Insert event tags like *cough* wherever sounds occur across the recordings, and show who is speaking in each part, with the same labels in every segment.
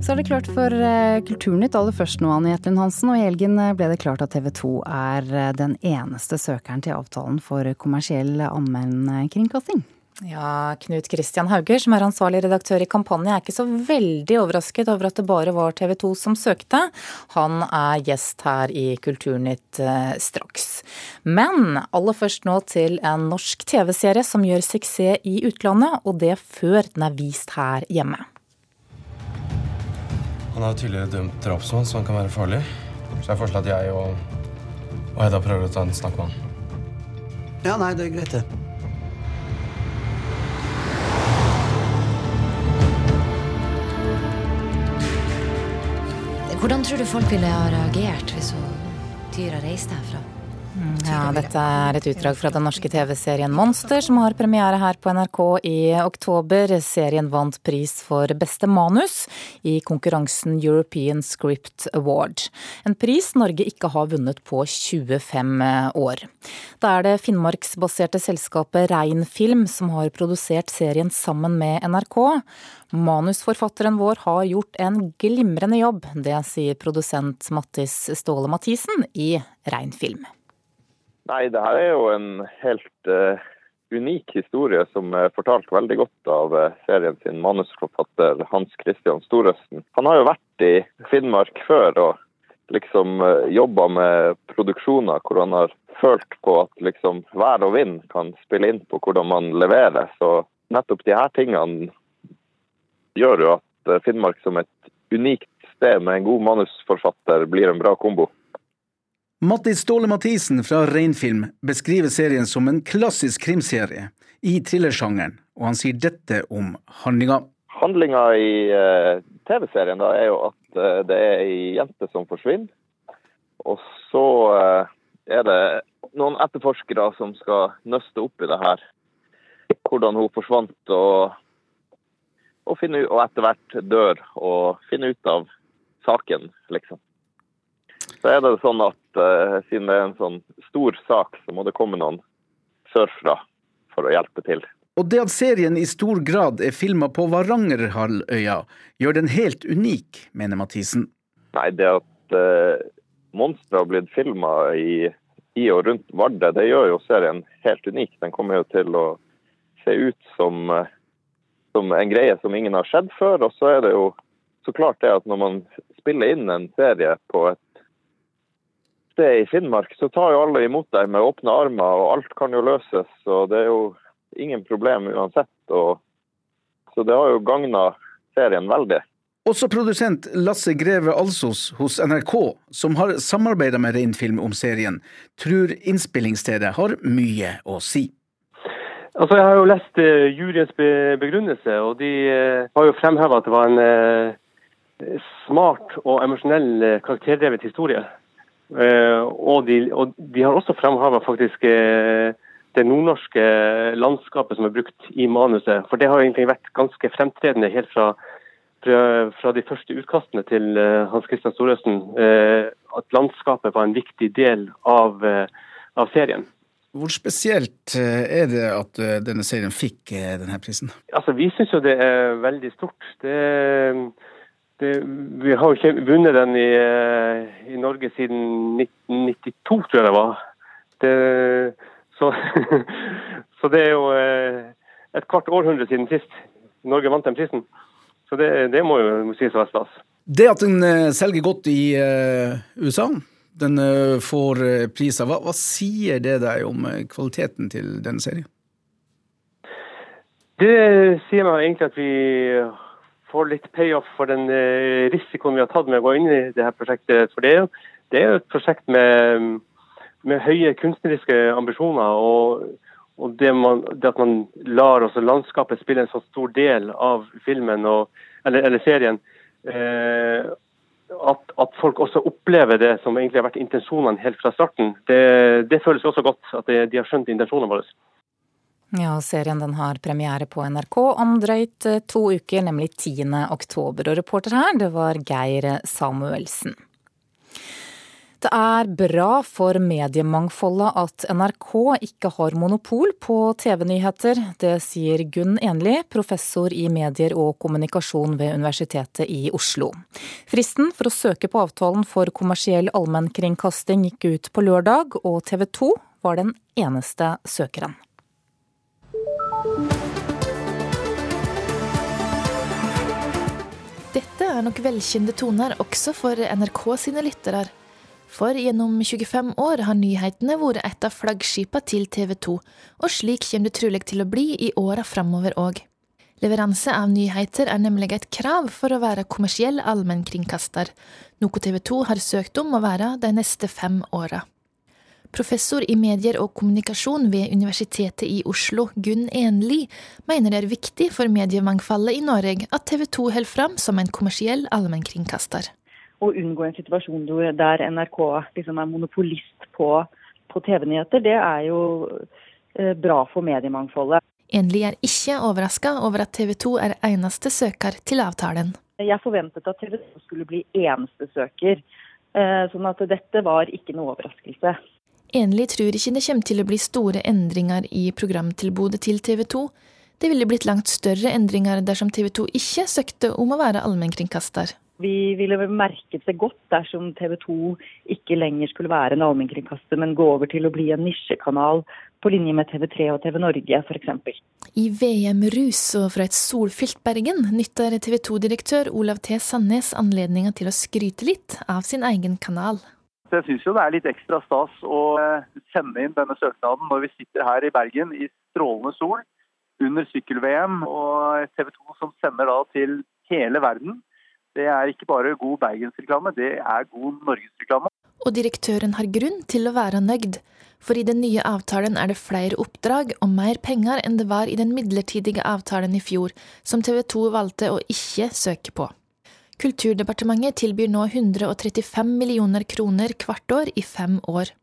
Speaker 1: Så er det klart for eh, Kulturnytt aller først nå, Anne Jetlund Hansen. Og i helgen eh, ble det klart at TV 2 er eh, den eneste søkeren til avtalen for kommersiell allmennkringkasting.
Speaker 2: Ja, Knut Christian Hauger, som er ansvarlig redaktør i Kampanje, er ikke så veldig overrasket over at det bare var TV 2 som søkte. Han er gjest her i Kulturnytt straks. Men aller først nå til en norsk TV-serie som gjør suksess i utlandet, og det før den er vist her hjemme.
Speaker 3: Han er jo tidligere dømt drapsmann, så han kan være farlig. Så jeg foreslår at jeg og, og Hedda prøver å ta en snakk med han.
Speaker 4: Ja, nei, det er greit, det.
Speaker 5: Hvordan tror du folk ville ha reagert hvis hun Tyra reiste herfra?
Speaker 2: Ja, dette er et utdrag fra den norske TV-serien Monster, som har premiere her på NRK i oktober. Serien vant pris for beste manus i konkurransen European Script Award. En pris Norge ikke har vunnet på 25 år. Da er det finnmarksbaserte selskapet Reinfilm som har produsert serien sammen med NRK. Manusforfatteren vår har gjort en glimrende jobb, det sier produsent Mattis Ståle Mathisen i Reinfilm.
Speaker 6: Nei, det her er jo en helt uh, unik historie som er fortalt veldig godt av uh, serien sin manusforfatter Hans Christian Storøsten. Han har jo vært i Finnmark før og liksom uh, eh, jobba med produksjoner hvor han har følt på at liksom vær og vind kan spille inn på hvordan man leverer. Så nettopp de her tingene gjør jo at Finnmark som et unikt sted med en god manusforfatter blir en bra kombo.
Speaker 4: Mattis Ståle Mathisen fra Reinfilm beskriver serien som en klassisk krimserie i thrillersjangeren, og han sier dette om handlinga.
Speaker 6: Handlinga i uh, TV-serien er jo at uh, det er ei jente som forsvinner. Og så uh, er det noen etterforskere som skal nøste opp i det her. Hvordan hun forsvant og, og, finne, og etter hvert dør og finne ut av saken, liksom. Så er det sånn at uh, siden det er en sånn stor sak, så må det komme noen sørfra for å hjelpe til.
Speaker 4: Og det at serien i stor grad er filma på Varangerhalvøya, gjør den helt unik, mener Mathisen.
Speaker 6: Nei, det at uh, monstre har blitt filma i, i, og rundt Vardø, det gjør jo serien helt unik. Den kommer jo til å se ut som, uh, som en greie som ingen har sett før. Og så er det jo så klart det at når man spiller inn en serie på et sted i Finnmark, så tar jo alle imot deg med åpne armer, og alt kan jo løses. og Det er jo ingen problem uansett. Og, så det har jo gagna serien veldig.
Speaker 4: Også produsent Lasse Greve Alsos hos NRK, som har samarbeida med Reinfilm om serien, tror innspillingsstedet har mye å si.
Speaker 7: Altså, Jeg har jo lest uh, juryens begrunnelse, og de uh, har jo fremheva at det var en uh, smart og emosjonell karakterdrevet historie. Eh, og de, og de har også fremheva faktisk eh, det nordnorske landskapet som er brukt i manuset. For det har egentlig vært ganske fremtredende helt fra, fra, de første utkastene til eh, Hans Christian Storøsten. At landskapet var en viktig del av, av serien.
Speaker 4: Hvor spesielt er det at denne serien fikk denne prisen?
Speaker 7: Altså, Vi syns jo det er veldig stort. Det det, vi har jo ikke vunnet den i, eh, i, Norge siden 1992, tror jeg det var. Det, så, *laughs* så, det er jo eh, et kvart århundre siden sist Norge vant den prisen. Så det, det må jo sies å være stas.
Speaker 4: Det at den eh, selger godt i USA, den får priser, hva, hva, sier det deg om kvaliteten til denne serien?
Speaker 7: Det sier meg egentlig at vi får litt payoff for den eh, risikoen vi har tatt med å gå inn i det her prosjektet. For det er jo, det er et prosjekt med, med, høye kunstneriske ambisjoner. og, og det, man, det, at man lar også landskapet spille en så stor del av filmen og, eller, eller, serien. Eh, at, at, folk også opplever det som egentlig har vært intensjonene helt fra starten. Det, det føles også godt at de har skjønt intensjonene våre.
Speaker 2: Ja, serien den har premiere på NRK om drøyt eh, to uker, nemlig 10. oktober. Og reporter her, det var Geir Samuelsen. Det er bra for mediemangfoldet at NRK ikke har monopol på TV-nyheter. Det sier Gunn Enli, professor i medier og kommunikasjon ved Universitetet i Oslo. Fristen for å søke på avtalen for kommersiell allmennkringkasting gikk ut på lørdag, og TV 2 var den eneste søkeren.
Speaker 8: Dette er nok velkjente toner også for NRK sine lyttere. For gjennom 25 år har nyhetene vært et av flaggskipene til TV 2, og slik kommer det trolig til å bli i åra framover òg. Leveranse av nyheter er nemlig et krav for å være kommersiell allmennkringkaster, noe TV 2 har søkt om å være de neste fem åra. Professor i medier og kommunikasjon ved Universitetet i Oslo, Gunn Enli, mener det er viktig for mediemangfoldet i Norge at TV 2 holder fram som en kommersiell allmennkringkaster
Speaker 9: å unngå en situasjon der NRK liksom er monopolist på, på TV-nyheter, det er jo eh, bra for mediemangfoldet.
Speaker 8: Enli er ikke overraska over at TV 2 er eneste søker til avtalen.
Speaker 9: Jeg forventet at TV 2 skulle bli eneste søker, eh, sånn at dette var ikke noe overraskelse.
Speaker 8: Enli tror ikke det kommer til å bli store endringer i programtilbudet til TV 2. Det ville blitt langt større endringer dersom TV 2 ikke søkte om å være allmennkringkaster.
Speaker 9: Vi ville merket det godt dersom TV 2 ikke lenger skulle være en allmennkringkaster, men gå over til å bli en nisjekanal på linje med TV3 og TV Norge f.eks.
Speaker 8: I VM-rus og fra et solfylt Bergen nytter TV 2-direktør Olav T. Sandnes anledninga til å skryte litt av sin egen kanal.
Speaker 10: Jeg syns jo det er litt ekstra stas å eh, sende inn denne søknaden når vi sitter her i Bergen i strålende sol under sykkel-VM, og TV 2 som sender da til hele verden det er ikke bare god bergensreklame, det er god norgesreklame.
Speaker 8: Og direktøren har grunn til å være nøyd, for i den nye avtalen er det flere oppdrag og mer penger enn det var i den midlertidige avtalen i fjor, som TV 2 valgte å ikke søke på. Kulturdepartementet tilbyr nå 135 millioner kroner hvert år i fem år.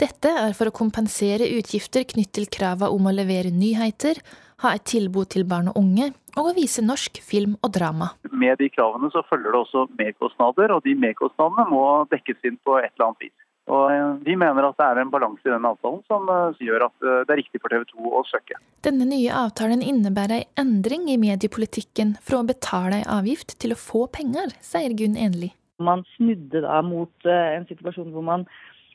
Speaker 8: Dette er for å kompensere utgifter knyttet til krava om å levere nyheter, ha et tilbud til barn og unge og å vise norsk film og drama.
Speaker 10: Med de kravene så følger det også merkostnader, og de merkostnadene må dekkes inn på et eller annet vis. Og eh, Vi mener at det er en balanse i den avtalen som eh, gjør at eh, det er riktig for TV 2 å søke.
Speaker 8: Denne nye avtalen innebærer en endring i mediepolitikken fra å betale ei avgift til å få penger, sier Gunn Enli.
Speaker 9: Man snudde da mot en situasjon hvor man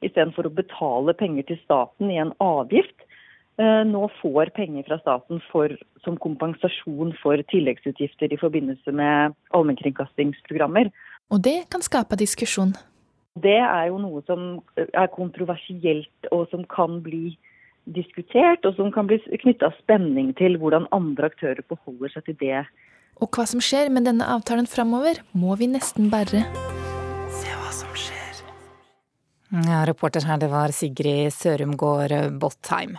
Speaker 9: istedenfor å betale penger til staten i en avgift, Eh, nå får penger fra staten for, som kompensasjon for tilleggsutgifter i forbindelse med allmennkringkastingsprogrammer.
Speaker 8: Og det kan skape diskusjon?
Speaker 9: Det er jo noe som er kontroversielt og som kan bli diskutert, og som kan bli knytta spenning til hvordan andre aktører forholder seg til det.
Speaker 8: Og hva som skjer med denne avtalen framover, må vi nesten bare se hva som skjer.
Speaker 2: ja, reporter her, det var Sigrid Sørumgård Bottheim.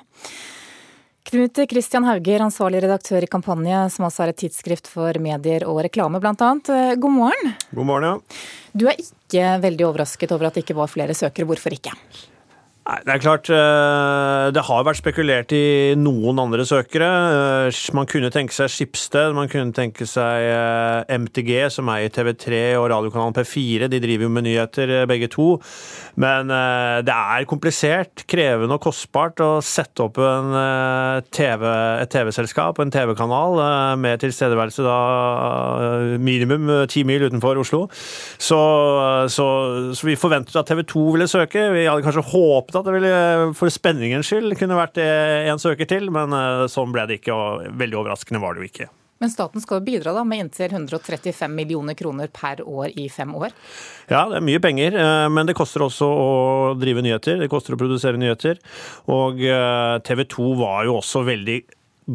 Speaker 2: Knut Christian Hauger, ansvarlig redaktør i Kampanje, som også er et tidsskrift for medier og reklame bl.a. God morgen.
Speaker 11: God morgen, ja.
Speaker 2: Du er ikke veldig overrasket over at det ikke var flere søkere. Hvorfor ikke?
Speaker 11: Nei, Det er klart, eh, det har vært spekulert i noen andre søkere. Eh, man kunne tenke seg Skipsted, man kunne tenke seg eh, MTG, som er i TV3 og radiokanalen P4. De driver jo med nyheter, begge to. Men det er komplisert, krevende og kostbart å sette opp TV, et TV-selskap, en TV-kanal, med tilstedeværelse da minimum ti mil utenfor Oslo. Så, så, så vi forventet at TV 2 ville søke. Vi hadde kanskje håpet at det ville for spenningens skyld kunne vært en søker til, men eh, sånn ble det ikke, og veldig overraskende var det jo ikke.
Speaker 2: Men staten skal jo bidra da med inntil 135 millioner kroner per år i fem år?
Speaker 11: Ja, det er mye penger, eh, men det koster også å drive nyheter. Det koster å produsere nyheter. Og eh, TV 2 var jo også veldig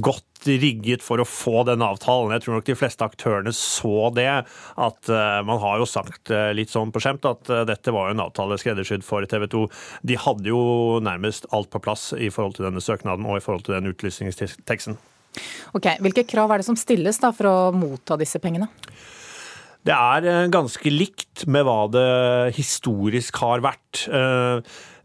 Speaker 11: godt rigget for å få den avtalen. Jeg tror nok de fleste aktørene så det. At uh, Man har jo sagt uh, litt sånn på skjemt at uh, dette var jo en avtale skreddersydd for TV 2. De hadde jo nærmest alt på plass i forhold til denne søknaden og i forhold til den utlysningsteksten.
Speaker 2: Ok, Hvilke krav er det som stilles da for å motta disse pengene?
Speaker 11: Det er ganske likt med hva det historisk har vært.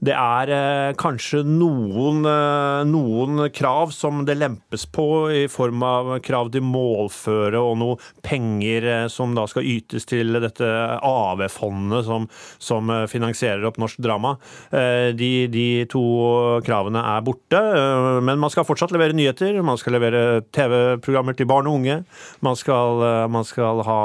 Speaker 11: Det er eh, kanskje noen, eh, noen, krav som det lempes på i form av krav til målføre og noe penger eh, som da skal ytes til dette AV-fondet som, som, finansierer opp norsk drama. De, de, to kravene er borte, men man skal fortsatt levere nyheter. Man skal levere TV-programmer til barn og unge. Man skal, man skal ha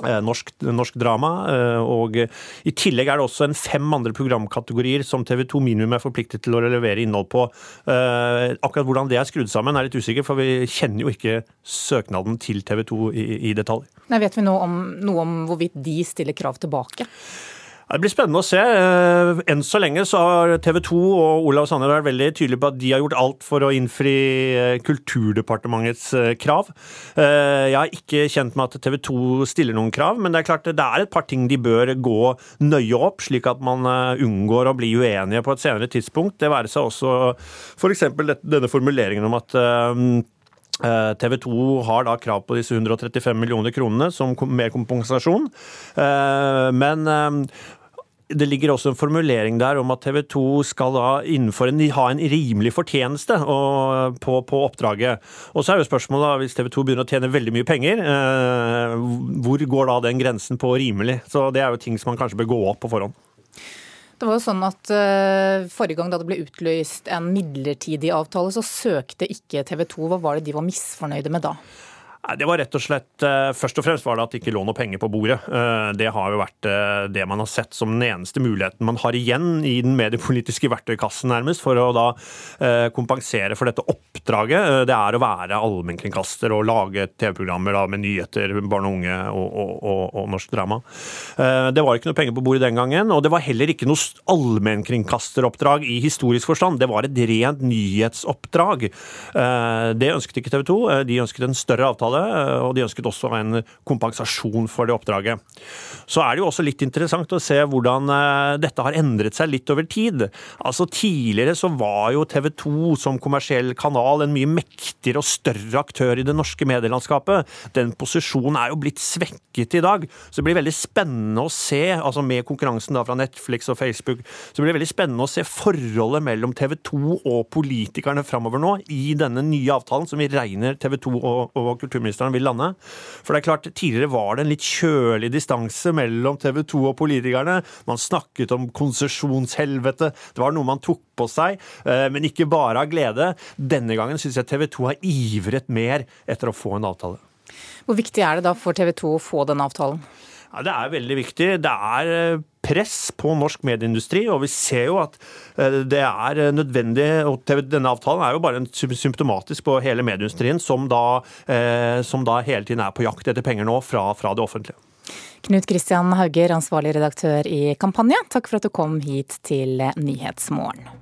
Speaker 11: norsk, norsk, drama. Eh, og I tillegg er det også en fem andre programkategorier som TV 2 Minimum er forpliktet til å levere innhold på. Eh, akkurat hvordan det er skrudd sammen er litt usikker, for vi kjenner jo ikke søknaden til TV 2 i, i detalj.
Speaker 2: Nei, vet vi noe om, noe om hvorvidt de stiller krav tilbake?
Speaker 11: Det blir spennende å se. Eh, enn så lenge så har TV 2 og Olav Sanner vært veldig tydelige på at de har gjort alt for å innfri eh, Kulturdepartementets eh, krav. Jeg er ikke kjent med at TV 2 stiller noen krav, men det er klart det er et par ting de bør gå nøye opp, slik at man unngår å bli uenige på et senere tidspunkt. Det være seg også f.eks. denne formuleringen om at TV 2 har da krav på disse 135 millioner kronene som mer kompensasjon. Men det ligger også en formulering der om at TV 2 skal da innenfor en, ha en rimelig fortjeneste på, på, oppdraget. Og så er jo spørsmålet, da, hvis TV 2 begynner å tjene veldig mye penger, eh, hvor går da den grensen på rimelig? Så det er jo ting som man kanskje bør gå opp på forhånd.
Speaker 2: Det var jo sånn at uh, Forrige gang da det ble utlyst en midlertidig avtale, så søkte ikke TV 2. Hva var det de var misfornøyde med da?
Speaker 11: Det var rett og slett eh, Først og fremst var det at det ikke lå noe penger på bordet. Eh, det har jo vært eh, det man har sett som den eneste muligheten man har igjen i den mediepolitiske verktøykassen, nærmest, for å da kompensere for dette oppdraget. Det er å være allmennkringkaster og lage TV-programmer med nyheter, barn og unge og, og, og, og, norsk drama. Det var ikke noe penger på bordet den gangen, og det var heller ikke noe allmennkringkasteroppdrag i historisk forstand. Det var et rent nyhetsoppdrag. Det ønsket ikke TV 2. De ønsket en større avtale avtale, eh, og de ønsket også en kompensasjon for det oppdraget. Så er det jo også litt interessant å se hvordan eh, dette har endret seg litt over tid. Altså Tidligere så var jo TV 2 som kommersiell kanal en mye mektigere og større aktør i det norske medielandskapet. Den posisjonen er jo blitt svekket i dag. Så det blir veldig spennende å se, altså med konkurransen da fra Netflix og Facebook, så blir det veldig spennende å se forholdet mellom TV 2 og politikerne framover nå i denne nye avtalen, som vi regner TV 2 og, og kulturministeren vil lande. For det er klart, tidligere var det en litt kjølig distanse mellom TV 2 og politikerne. Man snakket om konsesjonshelvete. Det var noe man tok på seg, eh, men ikke bare av glede. Denne gangen syns jeg TV 2 har ivret mer etter å få en avtale.
Speaker 2: Hvor viktig er det da for TV 2 å få den avtalen?
Speaker 11: Ja, Det er veldig viktig. Det er eh, press på norsk medieindustri, og vi ser jo at eh, det er nødvendig og Denne avtalen er jo bare symptomatisk på hele medieindustrien, som da, eh, som da hele tiden er på jakt etter penger nå fra, fra det offentlige.
Speaker 2: Knut Kristian Hauger, ansvarlig redaktør i Kampanje, takk for at du kom hit til Nyhetsmorgen.